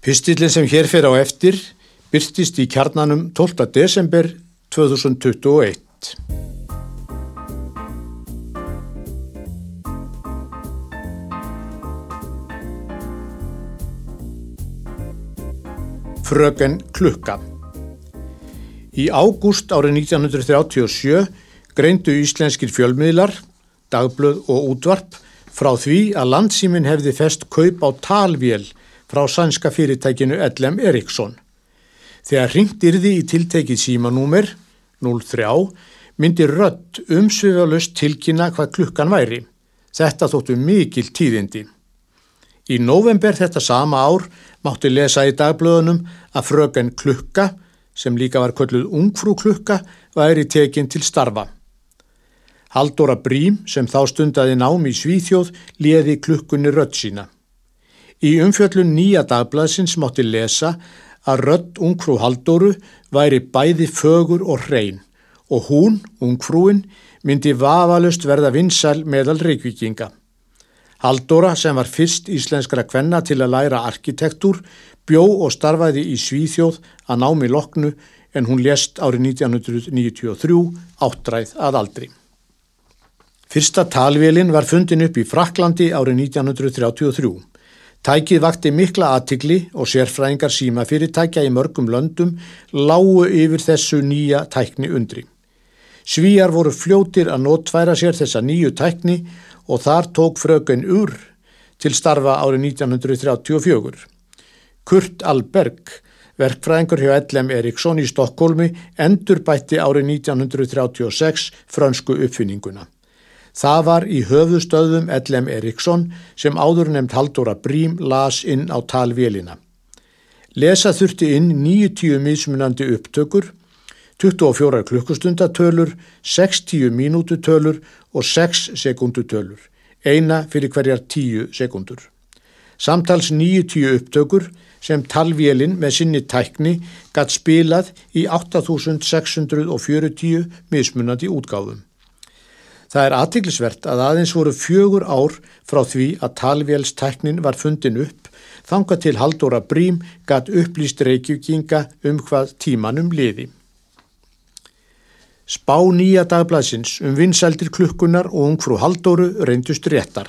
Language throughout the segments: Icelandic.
Pistillin sem hér fyrir á eftir byrtist í kjarnanum 12. desember 2021. Fröken Klukka Í ágúst árið 1937 greindu íslenskir fjölmiðlar, dagblöð og útvarp frá því að landsýmin hefði fest kaup á talvél frá sænska fyrirtækinu LM Eriksson. Þegar ringt yrði í tiltekið símanúmer 03 myndi rött umsviðalust tilkynna hvað klukkan væri. Þetta þóttu mikil tíðindi. Í november þetta sama ár mátti lesa í dagblöðunum að fröken klukka, sem líka var kölluð ungfrú klukka, væri tekinn til starfa. Haldóra Brím, sem þá stundaði nám í Svíþjóð, liði klukkunni rött sína. Í umfjöllun nýja dagblaðsins mátti lesa að rött ungfrú Haldóru væri bæði fögur og hrein og hún, ungfrúin, myndi vafalust verða vinsæl meðal reykvikinga. Haldóra sem var fyrst íslenskra kvenna til að læra arkitektúr bjó og starfaði í Svíþjóð að námi loknu en hún lést árið 1993 áttræð að aldri. Fyrsta talvélin var fundin upp í Fraklandi árið 1933. Tækið vakti mikla aðtikli og sérfræðingar síma fyrirtækja í mörgum löndum lágu yfir þessu nýja tækni undri. Svíjar voru fljótir að nótværa sér þessa nýju tækni og þar tók fröken Ur til starfa árið 1934. Kurt Alberg, verkfræðingur hjá L.M. Eriksson í Stokkólmi, endur bætti árið 1936 frönsku uppfinninguna. Það var í höfustöðum L.M. Eriksson sem áður nefnd Haldóra Brím las inn á talvélina. Lesa þurfti inn 90 mismunandi upptökur 24 klukkustundatölur, 60 mínútutölur og 6 sekundutölur, eina fyrir hverjar 10 sekundur. Samtals 90 upptökur sem talvélinn með sinni tækni gatt spilað í 8640 mismunandi útgáfum. Það er aðtiklisvert að aðeins voru fjögur ár frá því að talvélstæknin var fundin upp þanga til Haldóra Brím gatt upplýst reykjuginga um hvað tímanum liði. Spá nýja dagbladsins um vinsældir klukkunar og ungfrú Haldóru reyndust réttar.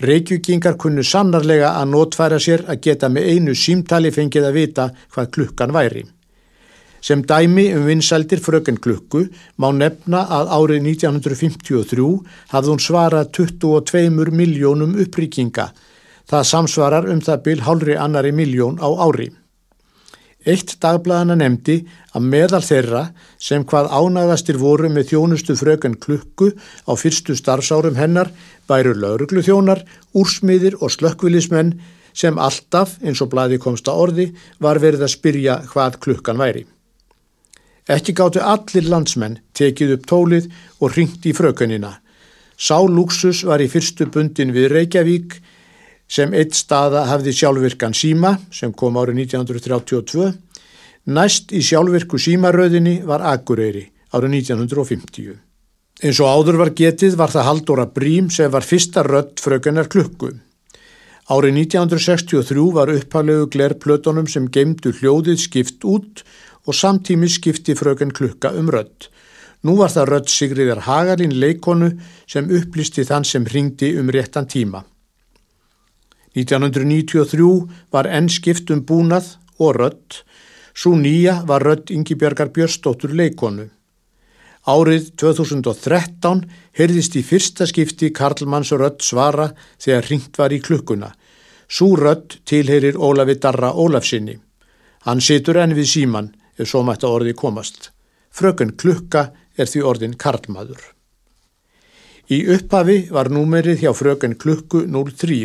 Reykjugingar kunnu sannarlega að notfæra sér að geta með einu símtali fengið að vita hvað klukkan væri. Sem dæmi um vinsældir fröken klukku má nefna að árið 1953 hafði hún svarað 22 miljónum upprýkinga. Það samsvarar um það byl hálri annari miljón á ári. Eitt dagbladana nefndi að meðal þeirra sem hvað ánægðastir voru með þjónustu fröken klukku á fyrstu starfsárum hennar bæru lauruglu þjónar, úrsmiðir og slökkvilismenn sem alltaf, eins og bladi komst að orði, var verið að spyrja hvað klukkan væri. Ekki gáttu allir landsmenn tekið upp tólið og ringt í frökenina. Sá Luxus var í fyrstu bundin við Reykjavík sem eitt staða hafði sjálfvirkan síma sem kom árið 1932. Næst í sjálfvirku símaröðinni var Akureyri árið 1950. Eins og áður var getið var það Haldóra Brím sem var fyrsta rött frökunar klukku. Árið 1963 var upphælegu glerplötunum sem geimdu hljóðið skipt út og samtími skipti frökun klukka um rött. Nú var það rött Sigriðar Hagalín leikonu sem upplisti þann sem ringdi um réttan tíma. 1993 var enn skiptum búnað og rött, svo nýja var rött Yngibjörgar Björnsdóttur leikonu. Árið 2013 heyrðist í fyrsta skipti Karlmanns rött svara þegar ringt var í klukkuna. Sú rött tilheyrir Ólafi Darra Ólafsinni. Hann situr enn við síman ef svo mætti orði komast. Fröken klukka er því orðin Karlmaður. Í upphafi var númerið hjá fröken klukku 03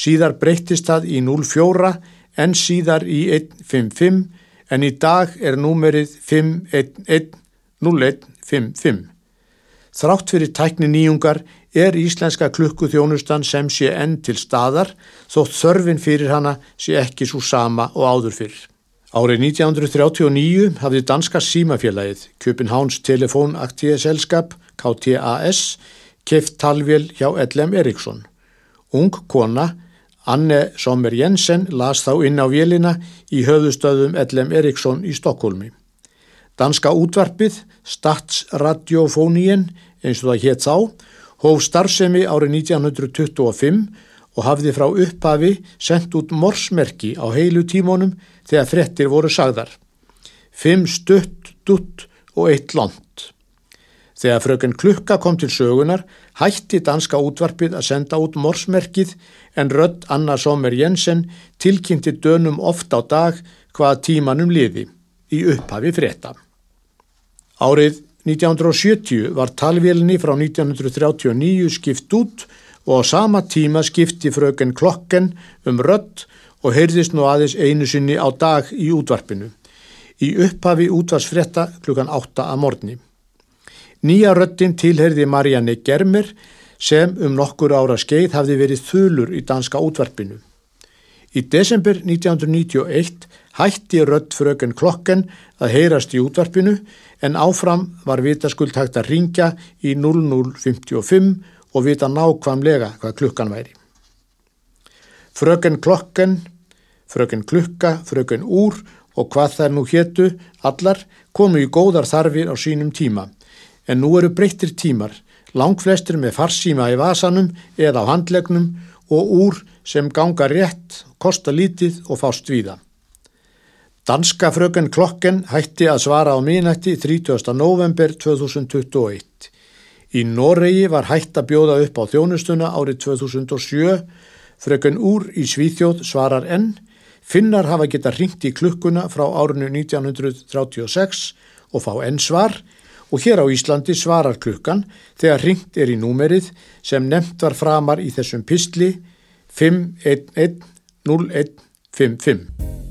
síðar breyttist það í 04 en síðar í 155 en í dag er númerið 5110155. Þrátt fyrir tækni nýjungar er íslenska klukkuþjónustan sem sé enn til staðar þótt þörfin fyrir hana sé ekki svo sama og áður fyrir. Árið 1939 hafði danska símafélagið Köpenháns Telefónaktíðaselskap KTAS keft talvél hjá L.M. Eriksson. Ung kona Anne Sommer Jensen las þá inn á vélina í höfustöðum Ellem Eriksson í Stokkólmi. Danska útvarpið, Statsradiofónien, eins og það hétt þá, hóf starfsemi árið 1925 og hafði frá upphafi sendt út morsmerki á heilu tímónum þegar frettir voru sagðar. Fimm stutt, dutt og eitt lont. Þegar fröken Klukka kom til sögunar hætti danska útvarpið að senda út morsmerkið en rödd Anna Sommer Jensen tilkynnti dönum ofta á dag hvaða tímanum liði í upphafi frétta. Árið 1970 var talvélinni frá 1939 skipt út og á sama tíma skipti fröken klokken um rödd og heyrðist nú aðeins einu sinni á dag í útvarpinu. Í upphafi útvarsfrétta klukkan 8 að morgni. Nýja röddin tilherði Marianne Germer sem um nokkur ára skeið hafði verið þulur í danska útvarpinu. Í desember 1991 hætti rödd fröken klokken að heyrast í útvarpinu en áfram var vitaskuld hægt að ringja í 0055 og vita nákvæmlega hvað klukkan væri. Fröken klokken, fröken klukka, fröken úr og hvað þær nú héttu allar komu í góðar þarfir á sínum tíma en nú eru breyttir tímar, langflestir með farsíma í vasanum eða á handlegnum og úr sem ganga rétt, kosta lítið og fást víða. Danska fröken klokken hætti að svara á mínætti 30. november 2021. Í Noregi var hætt að bjóða upp á þjónustuna árið 2007, fröken úr í Svíþjóð svarar enn, finnar hafa geta ringt í klukkuna frá árinu 1936 og fá enn svar, og hér á Íslandi svarar klukkan þegar ringt er í númerið sem nefnt var framar í þessum pistli 5110155.